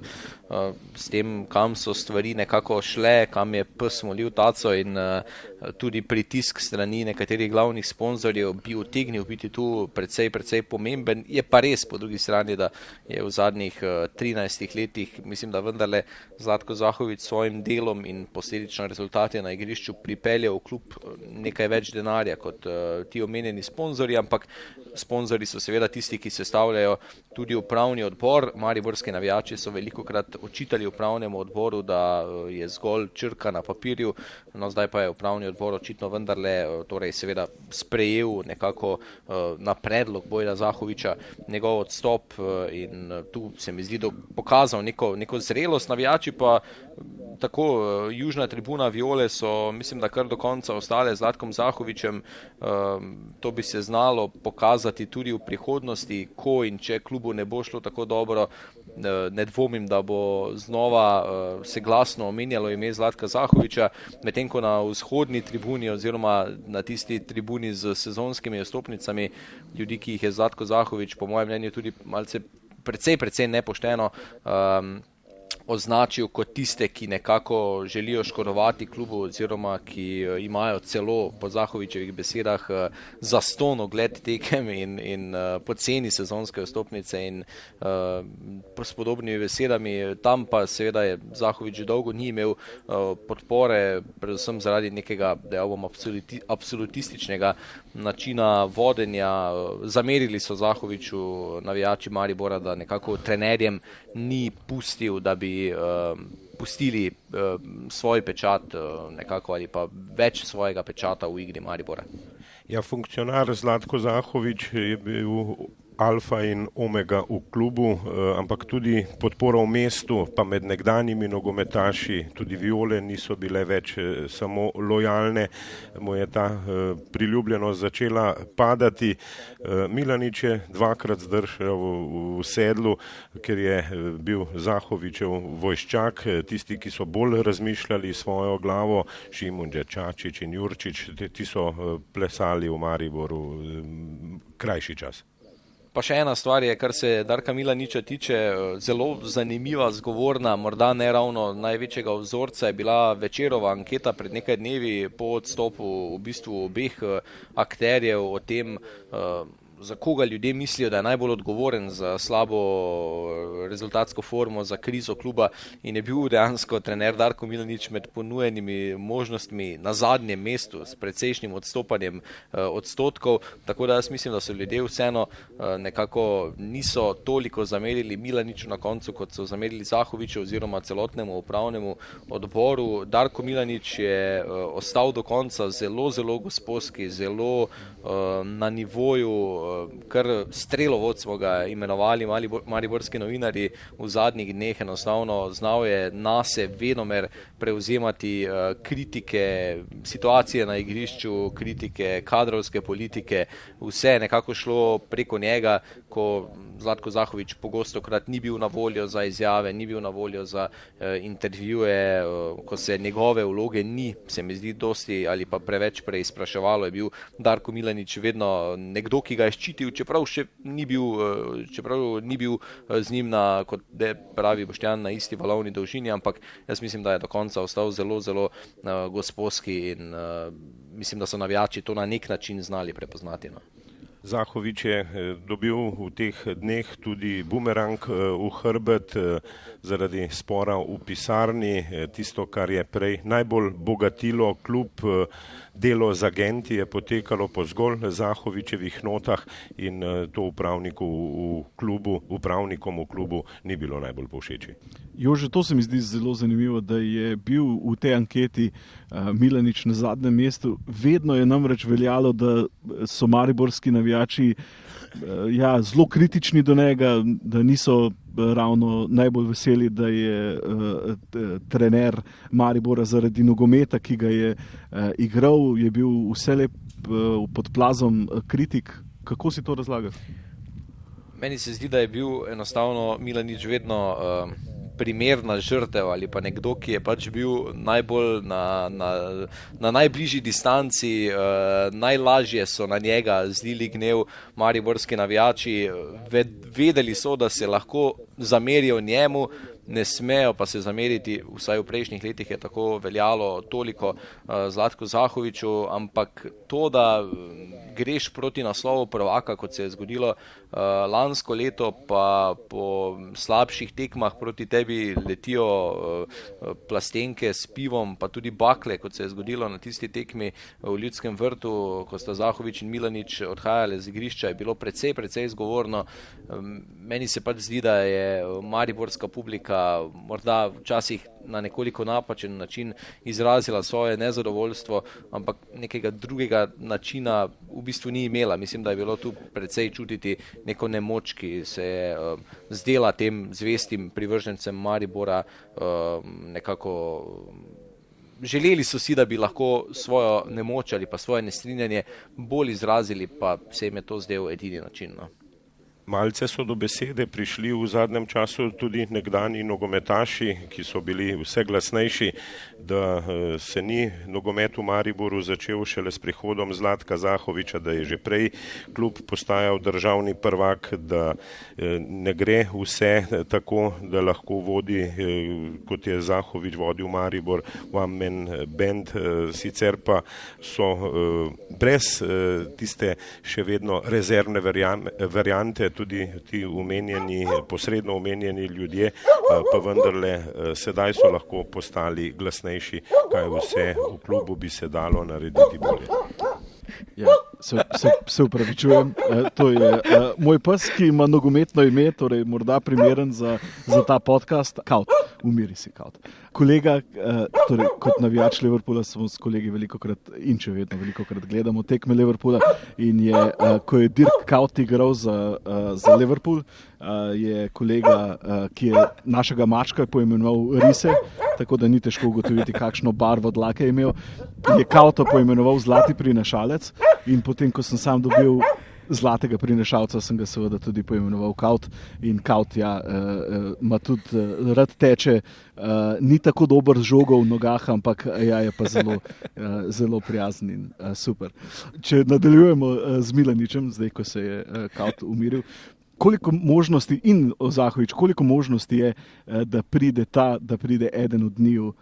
uh, s tem, kam so stvari nekako šle, kam je pes molil taco in uh, tudi pritisk strani nekaterih glavnih sponzorjev bi utegnil biti tu precej, precej pomemben. Je pa res po drugi strani, da je v zadnjih uh, 13 letih, mislim, da vendarle Zlatko Zahovic s svojim delom in posledično rezultati na igrišču pripeljal v klub eh, nekaj več denarja kot uh, ti omenjeni sponzorji, ampak sponzorji so seveda tisti, ki sestavljajo tudi upravni odbor. Mariborski navijači so veliko krat očitali upravnemu odboru, da uh, je zgolj črka na papirju, no zdaj pa je upravni odbor očitno vendarle, torej sprejel nekako na predlog Bojda Zahoviča njegov odstop in tu se mi zdi, da pokazal neko, neko zrelost, navijači pa tako južna tribuna Viole so, mislim, da kar do konca ostale z Latkom Zahovičem, to bi se znalo pokazati tudi v prihodnosti, ko in če klubu ne bo šlo tako dobro, ne dvomim, da bo znova se glasno omenjalo ime Zlatka Zahoviča, medtem ko na vzhodni tribuni oziroma na tisti tribuni z sezonskimi ostopnicami ljudi, ki jih je Zlatko Zahovič, po mojem mnenju, tudi malce precej, precej nepošteno um, označil kot tiste, ki nekako želijo škodovati klubu, oziroma ki uh, imajo celo po Zahovičevih besedah uh, za ston ogled tekem in, in uh, poceni sezonske vstopnice in uh, s podobnimi besedami. Tam pa seveda je Zahovič dolgo ni imel uh, podpore, predvsem zaradi nekega, da ja bomo absoluti, absolutističnega načina vodenja. Zamerili so Zahoviču navijači Maribora, da nekako trenerjem ni pustil, da bi uh, pustili uh, svoj pečat uh, nekako ali pa več svojega pečata v igri Maribora. Ja, funkcionar Zlatko Zahovič je bil alfa in omega v klubu, eh, ampak tudi podpora v mestu, pa med nekdanjimi nogometaši, tudi viole niso bile več eh, samo lojalne, mu je ta eh, priljubljenost začela padati. Milanič je dvakrat zdržal v sedlu, ker je bil Zahovičev vojščak, tisti, ki so bolj razmišljali svojo glavo, Šimun Čačič in Jurčič, ti so plesali v Mariboru krajši čas. Pa še ena stvar je, kar se Darka Milaniča tiče, zelo zanimiva, zgovorna, morda ne ravno največjega vzorca je bila večerova anketa pred nekaj dnevi po odstopu v bistvu obeh akterjev o tem, za koga ljudje mislijo, da je najbolj odgovoren za slabo eh, rezultatsko formo, za krizo kluba in je bil dejansko trener Darko Milanič med ponujenimi možnostmi na zadnjem mestu s precejšnjim odstopanjem eh, odstotkov, tako da jaz mislim, da so ljudje vseeno eh, nekako niso toliko zamerili Milaniču na koncu, kot so zamerili Zahoviču oziroma celotnemu upravnemu odboru. Darko Milanič je ostal do konca zelo, zelo gospodski, zelo na nivoju kar strelovod smo ga imenovali, mariborski novinari v zadnjih dneh, enostavno znal je nase venomer prevzemati uh, kritike situacije na igrišču, kritike kadrovske politike, vse je nekako šlo preko njega, ko Zlatko Zahovič pogosto krat ni bil na voljo za izjave, ni bil na voljo za uh, intervjuje, uh, ko se njegove vloge ni, se mi zdi, dosti ali pa preveč preizpraševalo, je bil Darko Milanič vedno nekdo, ki ga je ščitil, čeprav še ni bil, uh, čeprav ni bil uh, z njim na, kot pravi Boštjan, na isti valovni dolžini, ampak jaz mislim, da je do konca ostal zelo, zelo uh, gospodski in uh, mislim, da so navijači to na nek način znali prepoznati. No. Zahovič je eh, dobil v teh dneh tudi bumerang eh, v hrbet eh, zaradi spora v pisarni, tisto, kar je prej najbolj bogatilo klub, delo z agenti je potekalo po zgolj Zahovičevih notah in to upravniku v klubu, upravnikom v klubu ni bilo najbolj povšeči. Jože, to se mi zdi zelo zanimivo, da je bil v tej anketi uh, Milanič na zadnjem mestu. Vedno je namreč veljalo, da so mariborski navijači ja, zelo kritični do njega, da niso eh, ravno najbolj veseli, da je uh, trener Maribora zaradi nogometa, ki ga je uh, igral, je bil vse lep uh, pod plazom kritik. Kako si to razlagaš? Meni se zdi, da je bil enostavno Milanič vedno. Uh, primerna žrtev ali pa nekdo, ki je pač bil najbolj na, na, na najbližji distanci, uh, najlažje so na njega zlili gnev mariborski navijači, ved, vedeli so, da se lahko zamerijo njemu. Ne smejo pa se zameriti, vsaj v prejšnjih letih je tako veljalo toliko uh, Zlatko Zahoviču, ampak to, da greš proti naslovu prvaka, kot se je zgodilo uh, lansko leto, pa po slabših tekmah proti tebi letijo uh, plastenke s pivom, pa tudi bakle, kot se je zgodilo na tisti tekmi v Ljudskem vrtu, ko sta Zahovič in Milanič odhajali z igrišča, je bilo precej, precej zgovorno. Um, meni se pač zdi, da je mariborska publika morda včasih na nekoliko napačen način izrazila svoje nezadovoljstvo, ampak nekega drugega načina v bistvu ni imela. Mislim, da je bilo tu precej čutiti neko nemoč, ki se je uh, zdela tem zvestim privržencem Maribora uh, nekako. Želeli so si, da bi lahko svojo nemoč ali pa svoje nestrinjanje bolj izrazili, pa se jim je to zdel edini način. No. Malce so do besede prišli v zadnjem času tudi nekdani nogometaši, ki so bili vse glasnejši, da eh, se ni nogomet v Mariboru začel šele s prihodom Zlatka Zahoviča, da je že prej klub postajal državni prvak, da eh, ne gre vse tako, da lahko vodi, eh, kot je Zahovič vodil Maribor, one man band, sicer pa so brez tiste še vedno rezervne variante, tudi ti umenjeni, posredno umenjeni ljudje, eh, pa vendarle eh, sedaj so lahko postali glasnejši, kaj vse v klubu bi se dalo narediti bolje. Ja, se, se, se upravičujem, e, to je e, moj pes, ki ima nogometno ime, torej morda primeren za, za ta podcast. Kaut, umiri si kaut. Kolega, e, torej, kot navijač Liverpoola, smo s kolegi veliko krat in če vedno veliko krat gledamo tekme Liverpoola. In je, e, ko je Dirk Kaut igral za, e, za Liverpool, e, je kolega, e, ki je našega mačka poimenoval Rise, tako da ni težko ugotoviti, kakšno barvo dlake je imel, je Kauto poimenoval Zlati prinašalec. In potem, ko sem sam dobil zlatega prinašalca, sem ga seveda tudi poimenoval Kaut. In Kaut, ja, ima tudi uh, rad teče, uh, ni tako dober z žogo v nogah, ampak ja, je pa zelo, uh, zelo prijazen in uh, super. Če nadaljujemo uh, z Milaničem, zdaj, ko se je uh, Kaut umiril. Koliko možnosti, in Zahovič, koliko možnosti je, da pride ta, da pride eden od njiju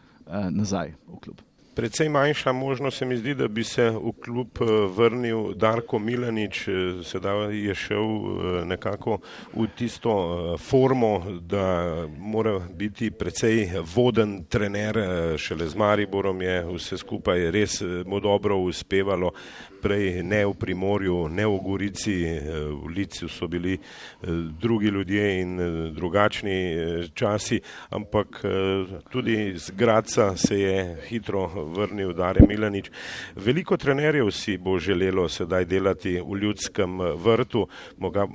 nazaj v klub? Predvsej manjša možnost se mi zdi, da bi se v klub eh, vrnil Darko Milanič, eh, sedaj je šel eh, nekako v tisto formo, da mora biti predvsej voden trener, šele z Mariborom je vse skupaj res mu dobro uspevalo, prej ne v Primorju, ne v Gorici, v Lici so bili drugi ljudje in drugačni časi, ampak tudi z Graca se je hitro vrnil Dare Milanič. Veliko trenerjev si bo želelo sedaj delati v ljudskem vrtu,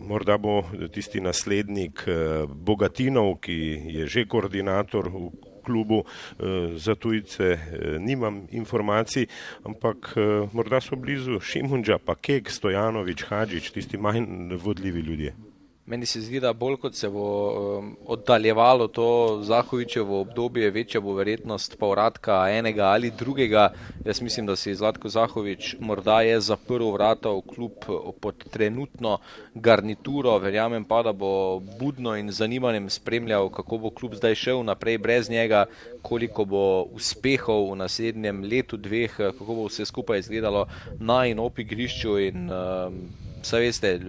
morda bo tisti naslednik eh, Bogatinov, ki je že koordinator v klubu eh, za tujce, eh, nimam informacij, ampak morda so blizu Šimunđa, pa Kek, Stojanovič, Hadžič, tisti manj vodljivi ljudje. Meni se zdi, da bolj kot se bo um, oddaljevalo to Zahovičevo obdobje, večja bo verjetnost povratka enega ali drugega. Jaz mislim, da si Zlatko Zahovič morda je zaprl vrata v klub pod trenutno garnituro. Verjamem pa, da bo budno in zanimanjem spremljal, kako bo klub zdaj šel naprej brez njega, koliko bo uspehov v naslednjem letu, dveh, kako bo vse skupaj izgledalo na in op igrišču. In, um, Vse veste,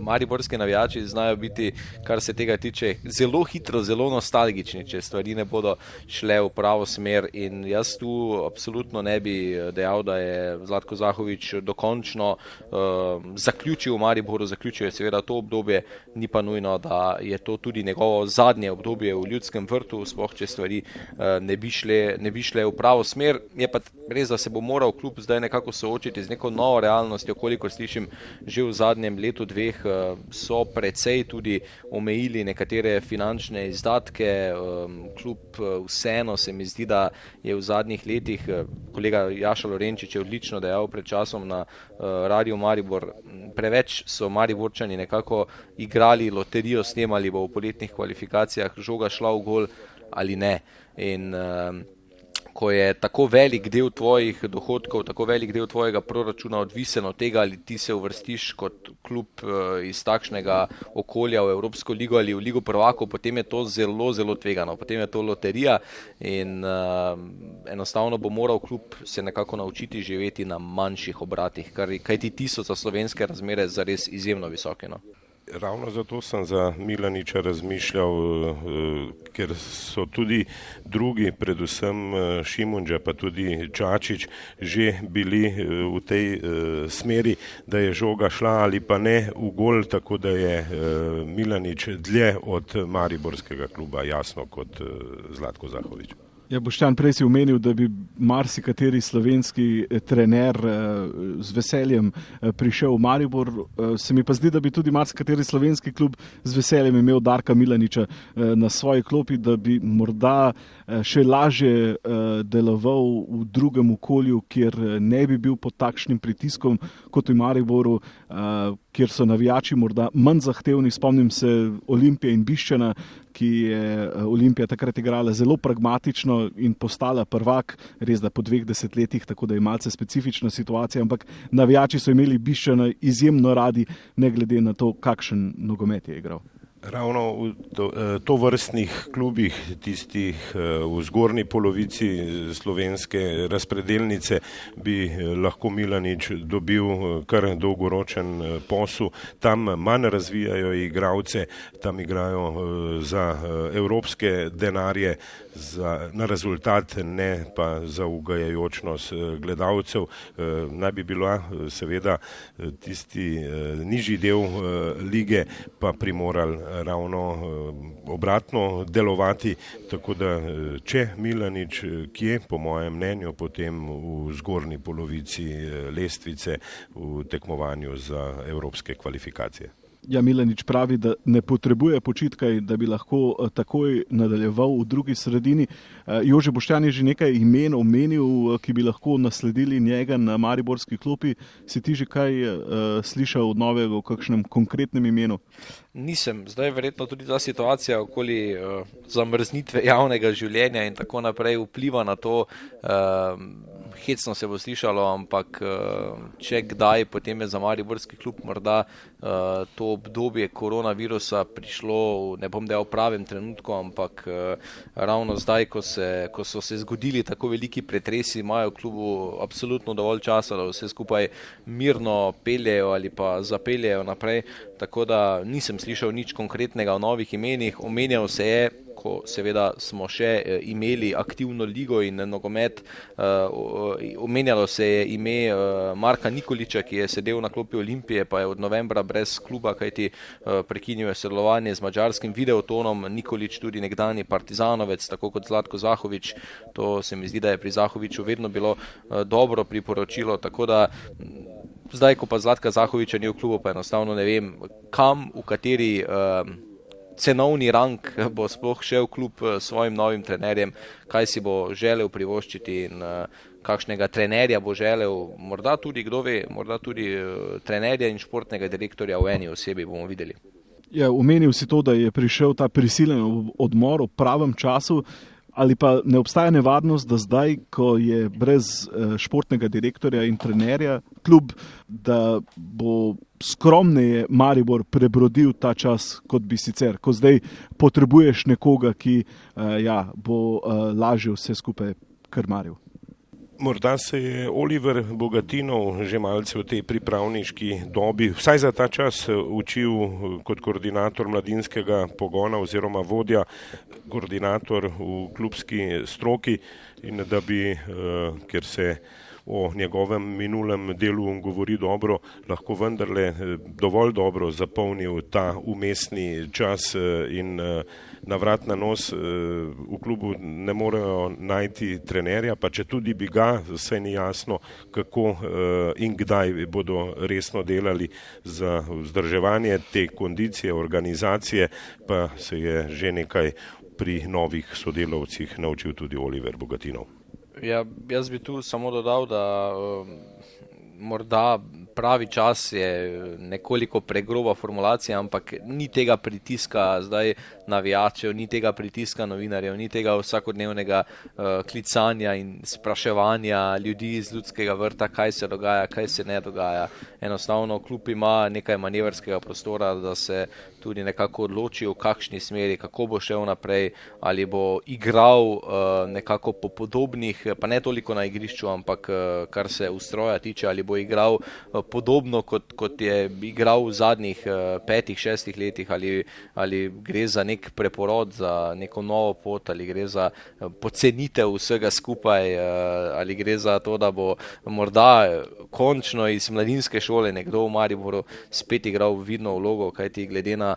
mariborski navijači znajo biti, kar se tega tiče, zelo hitro, zelo nostalgični, če stvari ne bodo šle v pravo smer. In jaz tu absolutno ne bi dejal, da je Zlatko Zahovič dokončno uh, zaključil v Mariboru, zaključil je seveda to obdobje, ni pa nujno, da je to tudi njegovo zadnje obdobje v ljudskem vrtu, spoh če stvari uh, ne, bi šle, ne bi šle v pravo smer. Je pa res, da se bo moral klub zdaj nekako soočiti z neko novo realnostjo, koliko slišim že v zadnjem letu, dveh, eh, so precej tudi omejili nekatere finančne izdatke. Kljub eh, vseeno se mi zdi, da je v zadnjih letih, eh, kolega Jaša Lorenčič je odlično dejal pred časom na Radio Maribor, preveč so Mariborčani nekako igrali loterijo s tem, ali bo v poletnih kvalifikacijah žoga šla v gol ali ne. In, uh, ko je tako velik del tvojih dohodkov, tako velik del tvojega proračuna odvisen od tega, ali ti se uvrstiš kot klub eh, iz takšnega okolja v Evropsko ligo ali v Ligo prvakov, potem je to zelo, zelo tvegano, potem je to loterija in uh, enostavno bo moral klub se nekako naučiti živeti na manjših obratih, kaj ti ti so za slovenske razmere zares izjemno visoke. No? Ravno zato sem za Milaniča razmišljal, eh, ker so tudi drugi, predvsem eh, Šimunđa, pa tudi Čačič, že bili eh, v tej smeri, da je žoga šla ali pa ne v gol, tako da je Milanič dlje od Mariborskega kluba, jasno kot Zlatko Zahovič. Ja, Boštjan, prej si omenil, da bi marsikateri slovenski eh, trener eh, z veseljem eh, prišel v Maribor. Se mi pa zdi, da bi tudi marsikateri slovenski klub z veseljem imel Darka Milaniča na svoji klopi, da bi morda še lažje deloval v drugem okolju, kjer ne bi bil pod takšnim pritiskom kot v Mariboru, kjer so navijači morda manj zahtevni. Spomnim se Olimpije in Biščana, ki je eh, Olimpija takrat igrala zelo pragmatično in postala prvak, res da po dveh desetletjih, tako da je malce specifična situacija, ampak navijači so imeli Biščana izjemno radi, ne glede na to, kakšen nogomet je igral. Ravno v to, eh, to vrstnih klubih, tistih eh, v zgornji polovici slovenske razpredelnice, bi eh, lahko Milanič dobil kar dolgoročen posel. Tam manj razvijajo igravce, tam igrajo za evropske denarje, za, na rezultat, ne pa za ugajajočnost gledalcev. Naj bi bila seveda tisti nižji del lige pa primoral ravno eh, obratno delovati. Tako da, eh, če Milanič, eh, ki je po mojem mnenju potem v zgornji polovici lestvice v tekmovanju za evropske kvalifikacije. Ja, Milanič pravi, da ne potrebuje počitka in da bi lahko eh, takoj nadaljeval v drugi sredini. Eh, Jože Boštjan je že nekaj imen omenil, eh, ki bi lahko nasledili njega na Mariborski klopi. Si ti že kaj uh, slišal od novega v kakšnem konkretnem imenu? Nisem. Zdaj je verjetno tudi ta situacija okoli uh, zamrznitve javnega življenja in tako naprej vpliva na to. Uh, hecno se bo slišalo, ampak uh, če kdaj, potem je za Mariborski klub morda uh, to obdobje koronavirusa prišlo, ne bom dejal v pravem trenutku, ampak uh, ravno zdaj, ko, se, ko so se zgodili tako veliki pretresi, imajo v klubu absolutno dovolj časa, da vse skupaj mirno peljejo ali pa zapeljejo naprej. Tako da nisem slišal nič konkretnega o novih imenih, omenjal se je ko seveda smo še eh, imeli aktivno ligo in nogomet. Eh, omenjalo se je ime eh, Marka Nikoliča, ki je sedel na klopi Olimpije, pa je od novembra brez kluba, kajti prekinil je sodelovanje z mačarskim videotonom. Nikolič tudi nekdani partizanovec, tako kot Zlatko Zahovič. To se mi zdi, da je pri Zahoviču vedno bilo dobro priporočilo. Tako da zdaj, ko pa Zlatka Zahoviča ni v klubu, pa enostavno ne vem, kam, v kateri. Uh, cenovni rang bo sploh šel kljub eh, svojim novim trenerjem, kaj si bo želel privoščiti in uh, kakšnega trenerja bo želel, morda tudi, kdo ve, morda tudi trenerja in športnega direktorja v eni osebi bomo videli. Ja, omenil si to, da je prišel ta prisilen odmor v pravem času. Ali pa ne obstaja nevarnost, da zdaj, ko je brez športnega direktorja in trenerja, kljub da bo skromneje Maribor prebrodil ta čas, kot bi sicer, ko zdaj potrebuješ nekoga, ki uh, ja, bo uh, lažje vse skupaj krmaril. Morda se je Oliver Bogatinov že malce v tej pripravniški dobi, vsaj za ta čas, eh, učil kot koordinator mladinskega pogona oziroma vodja, koordinator v klubski stroki in da bi, ker se o njegovem minulem delu govori dobro, lahko vendarle eh, dovolj dobro zapolnil ta umestni čas eh, in eh, na vrat na nos v klubu ne morejo najti trenerja, pa če tudi bi ga, vse ni jasno, kako in kdaj bodo resno delali za vzdrževanje te kondicije, organizacije, pa se je že nekaj pri novih sodelovcih naučil tudi Oliver Bogatinov. Ja, jaz bi tu samo dodal, da um, morda pravi čas je nekoliko pregroba formulacija, ampak ni tega pritiska. Zdaj navijačev, ni tega pritiska novinarjev, ni tega vsakodnevnega uh, klicanja in spraševanja ljudi iz ljudskega vrta, kaj se dogaja, kaj se ne dogaja. Enostavno, kljub ima nekaj manevrskega prostora, da se tudi nekako odloči, v kakšni smeri, kako bo šel naprej, ali bo igral uh, nekako po podobnih, pa ne toliko na igrišču, ampak uh, kar se ustroja tiče, ali bo igral uh, podobno, kot, kot je igral v zadnjih uh, petih, šestih letih, ali, ali gre za nekaj nek preporod za neko novo pot, ali gre za eh, pocenitev vsega skupaj, eh, ali gre za to, da bo morda končno iz mladinske šole nekdo v Mariboru spet igral vidno vlogo, kajti glede na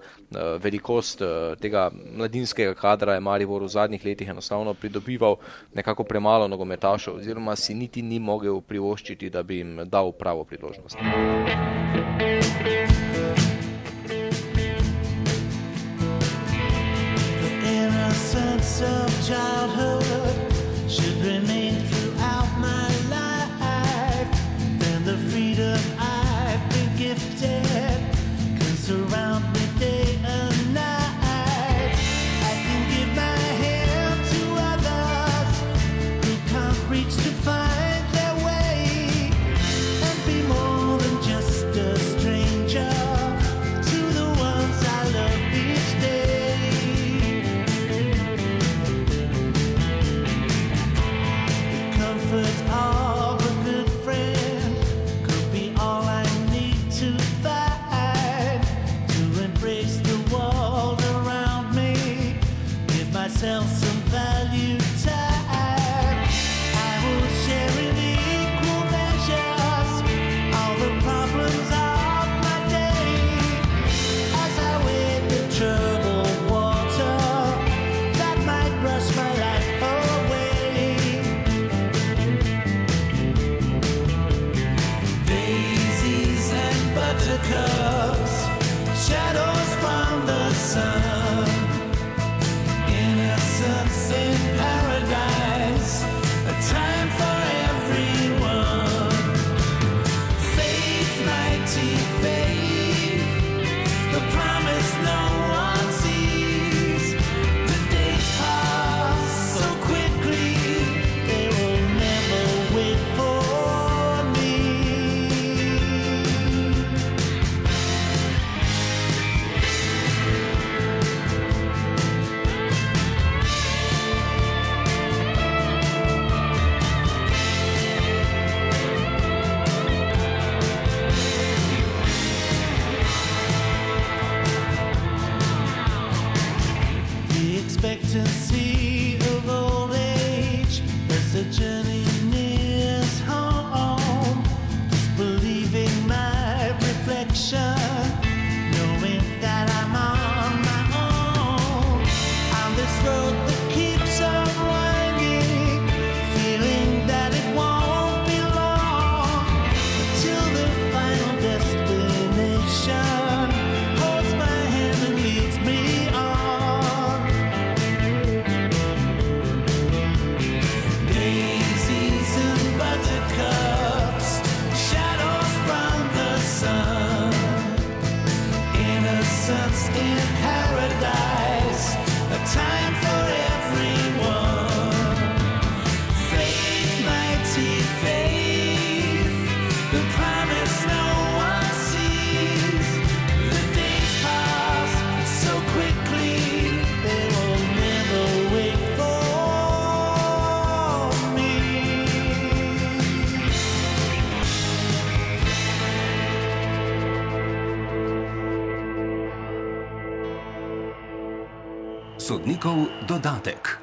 velikost tega mladinskega kadra je Maribor v zadnjih letih enostavno pridobival nekako premalo nogometašov oziroma si niti ni mogel privoščiti, da bi jim dal pravo priložnost. some child. Dodatek.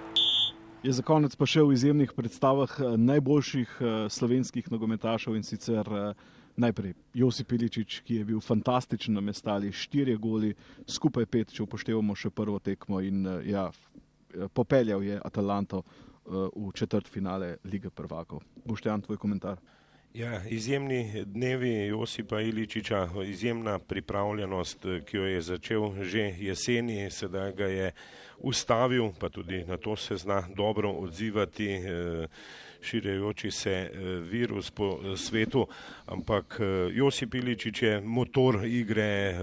Je za konec pa še v izjemnih predstavah eh, najboljših eh, slovenskih nogometašev in sicer eh, najprej Josip Iličič, ki je bil fantastičen na mestali, štirje goli, skupaj pet, če upoštevamo še prvo tekmo in ja, popeljal je Atalanto v četrt finale Lige prvakov. Boštjan, tvoj komentar. Ja, izjemni dnevi Josipa Iličiča, izjemna pripravljenost, ki jo je začel že jeseni, sedaj ga je ustavil, pa tudi na to se zna dobro odzivati eh, širjajoči se eh, virus po eh, svetu, ampak Josip Iličič je motor igre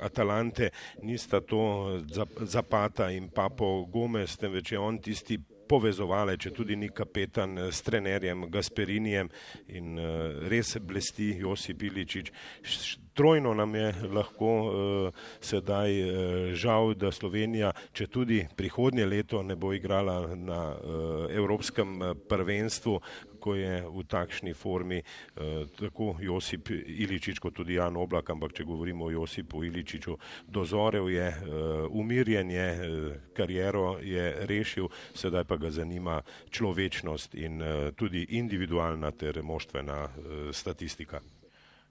Atalante, nista to Zap- Zapata in Papo Gomez, temveč je on tisti povezovale, če tudi ni kapetan eh, s trenerjem Gasperinijem in uh, res blesti Josip š- Trojno nam je lahko uh, sedaj žal, da Slovenija, če tudi prihodnje leto ne bo igrala na Evropskem eh, prvenstvu, ko je v takšni formi tako Josip Iličič kot tudi Jan Oblak, ampak če govorimo o Josipu Iličiču, dozorev je, umirjen je, kariero je rešil, sedaj pa ga zanima človečnost in tudi individualna ter moštvena statistika.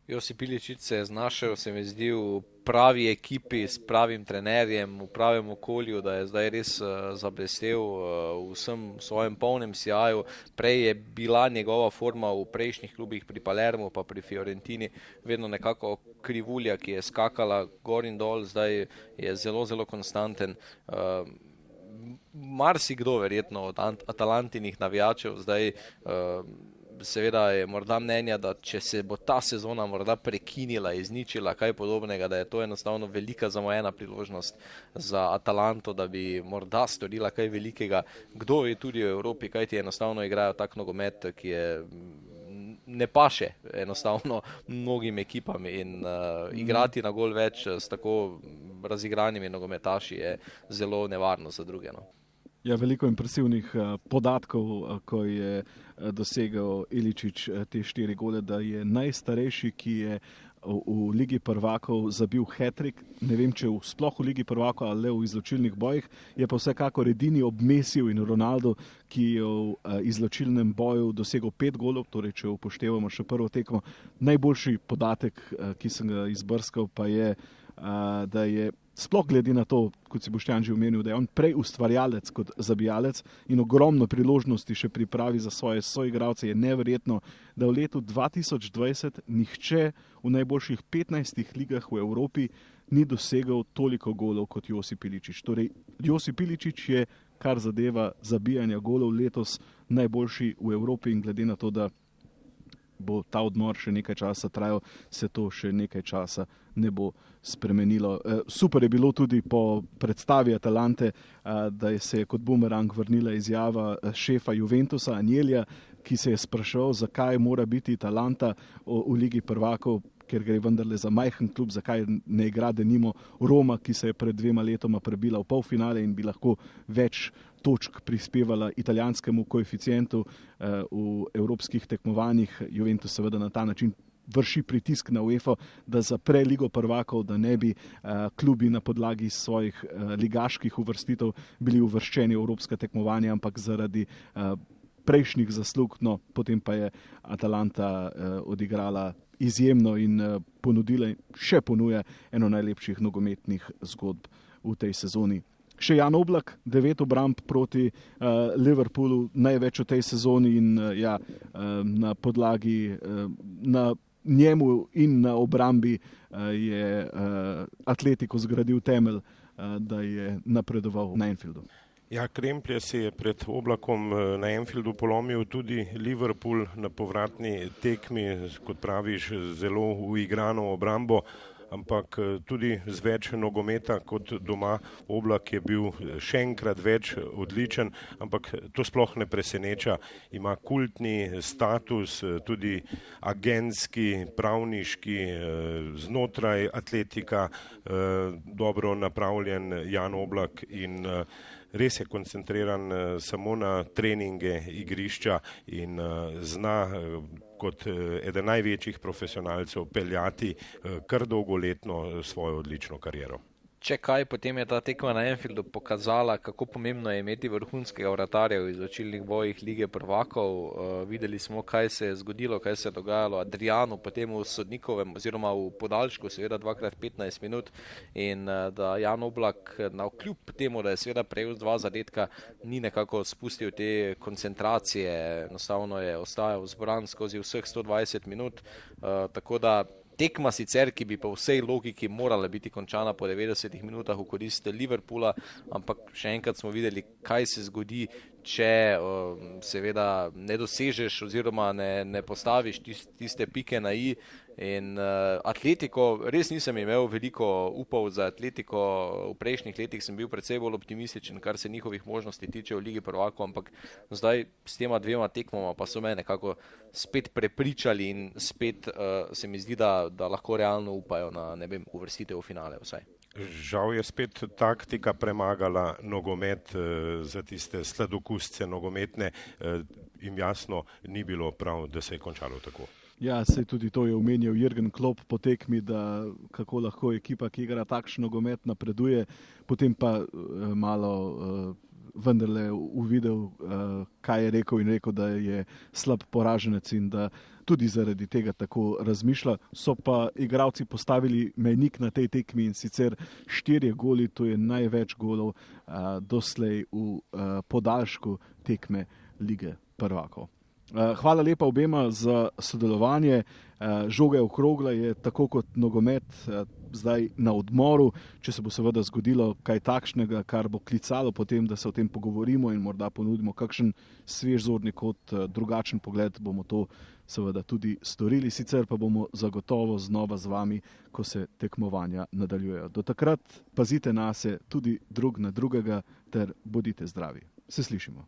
Josip Iličič se je znašel, se mi zdi, v pravi ekipi s pravim trenerjem, v pravem okolju, da je zdaj res uh, zablestev uh, v vsem svojem polnem sjaju. Prej je bila njegova forma v prejšnjih klubih pri Palermo, pa pri Fiorentini, vedno nekako krivulja, ki je skakala gor in dol, zdaj je zelo, zelo konstanten. Uh, Marsikdo, verjetno od Atalantinih navijačev, zdaj uh, seveda je morda mnenja, da če se bo ta sezona morda prekinila, izničila, kaj podobnega, da je to enostavno velika zamojena priložnost za Atalanto, da bi morda storila kaj velikega. Kdo je tudi v Evropi, kaj ti enostavno igrajo tak nogomet, ki je ne paše enostavno mnogim ekipam in uh, igrati na gol več s tako razigranimi nogometaši je zelo nevarno za druge. No. Ja, veliko impresivnih uh, podatkov, uh, ko je uh, dosegel Iličič te štiri gole, da je najstarejši, ki je v, v Ligi prvakov zabil hetrik. Ne vem, če v sploh v Ligi prvakov ali le v izločilnih bojih, je pa vsekakor edini obmesil in Ronaldo, ki je v izločilnem boju dosegel pet golov, torej če upoštevamo še prvo tekmo. Najboljši podatek, ki sem ga izbrskal, pa je, da je sploh glede na to, kot si boš že omenil, da je on prej ustvarjalec kot zabijalec in ogromno priložnosti še pripravi za svoje soigralce, je neverjetno, da v letu 2020 nihče v najboljših 15 ligah v Evropi ni dosegel toliko golov kot Josip Iličič. Torej, Josip Iličič je, kar zadeva zabijanja golov, letos najboljši v Evropi in glede na to, da bo ta odmor še nekaj časa trajal, se to še nekaj časa ne bo spremenilo. E, super je bilo tudi po predstavi Atalante, da se je kot bumerang vrnila izjava e, šefa Juventusa Anjelja, ki se je spraševal, zakaj mora biti Atalanta v Ligi prvakov ker gre vendarle za majhen klub, zakaj ne igra denimo Roma, ki se je pred dvema letoma prebila v polfinale in bi lahko več točk prispevala italijanskemu koeficientu eh, v evropskih tekmovanjih. Juventus seveda na ta način vrši pritisk na UEFA, da zapre ligo prvakov, da ne bi uh, klubi na podlagi svojih uh, ligaških uvrstitev bili uvrščeni v evropske tekmovanja, ampak zaradi uh, prejšnjih zaslug, no potem pa je Atalanta uh, odigrala izjemno in uh, ponudila, še ponuja eno najlepših nogometnih zgodb v tej sezoni. Še Jan Oblak, devet obramb proti uh, Liverpoolu, največ v tej sezoni in uh, ja, uh, na podlagi, uh, na njemu in na obrambi uh, je uh, Atletico zgradil temelj, uh, da je napredoval na Enfieldu. Ja, Kremplje se je pred oblakom na Enfieldu polomil tudi Liverpool na povratni tekmi, kot praviš, zelo uigrano obrambo ampak eh, tudi z več nogometa kot doma. Oblak je bil eh, še enkrat več odličen, ampak to sploh ne preseneča. Ima kultni status, eh, tudi agentski, pravniški, znotraj atletika, dobro napravljen Jan Oblak in res je koncentriran samo na treninge igrišča in zna kot eh, eden največjih profesionalcev peljati eh, kar dolgoletno eh, svojo odlično kariero. Če kaj, potem je ta tekma na Enfieldu pokazala, kako pomembno je imeti vrhunskega vratarja v izločilnih bojih lige prvakov. Uh, videli smo, kaj se je zgodilo, kaj se je dogajalo Adrianu, potem v sodnikovem oziroma v podaljšku, seveda dvakrat 15 minut in uh, da Jan Oblak na vkljub temu, da je seveda prejel dva zadetka, ni nekako spustil te koncentracije, enostavno je ostajal zbran skozi vseh 120 minut. Uh, tako da tekma sicer, ki bi po vsej logiki morala biti končana po 90 minutah v korist Liverpoola, ampak še enkrat smo videli, kaj se zgodi, če um, seveda ne dosežeš oziroma ne, ne postaviš tiste pike na i. In uh, Atletiko, res nisem imel veliko upov za Atletiko, v prejšnjih letih sem bil predvsej bolj optimističen, kar se njihovih možnosti tiče v Ligi prvako, ampak zdaj s tema dvema tekmoma pa so me nekako spet prepričali in spet uh, se mi zdi, da, da lahko realno upajo na ne vem, uvrstitev v finale vsaj. Žal je spet taktika premagala nogomet eh, za tiste sladokusce nogometne. Eh, jim jasno ni bilo prav, da se je končalo tako. Ja, se tudi to je omenjal Jürgen Klopp po tekmi, da kako lahko ekipa, ki igra takšno nogomet, napreduje, potem pa uh, malo vendarle uvidel, uh, kaj je rekel in rekel, da je slab poraženec in da tudi zaradi tega tako razmišlja. So pa igravci postavili menik na tej tekmi in sicer štirje goli, to je največ golov uh, doslej v uh, podaljšku tekme lige prvakov. Hvala lepa obema za sodelovanje. Žoga je okrogla, je tako kot nogomet zdaj na odmoru. Če se bo seveda zgodilo kaj takšnega, kar bo klicalo potem, da se o tem pogovorimo in morda ponudimo kakšen svež zorni kot drugačen pogled, bomo to seveda tudi storili. Sicer pa bomo zagotovo znova z vami, ko se tekmovanja nadaljujejo. Do takrat pazite na se tudi drug na drugega ter bodite zdravi. Se slišimo.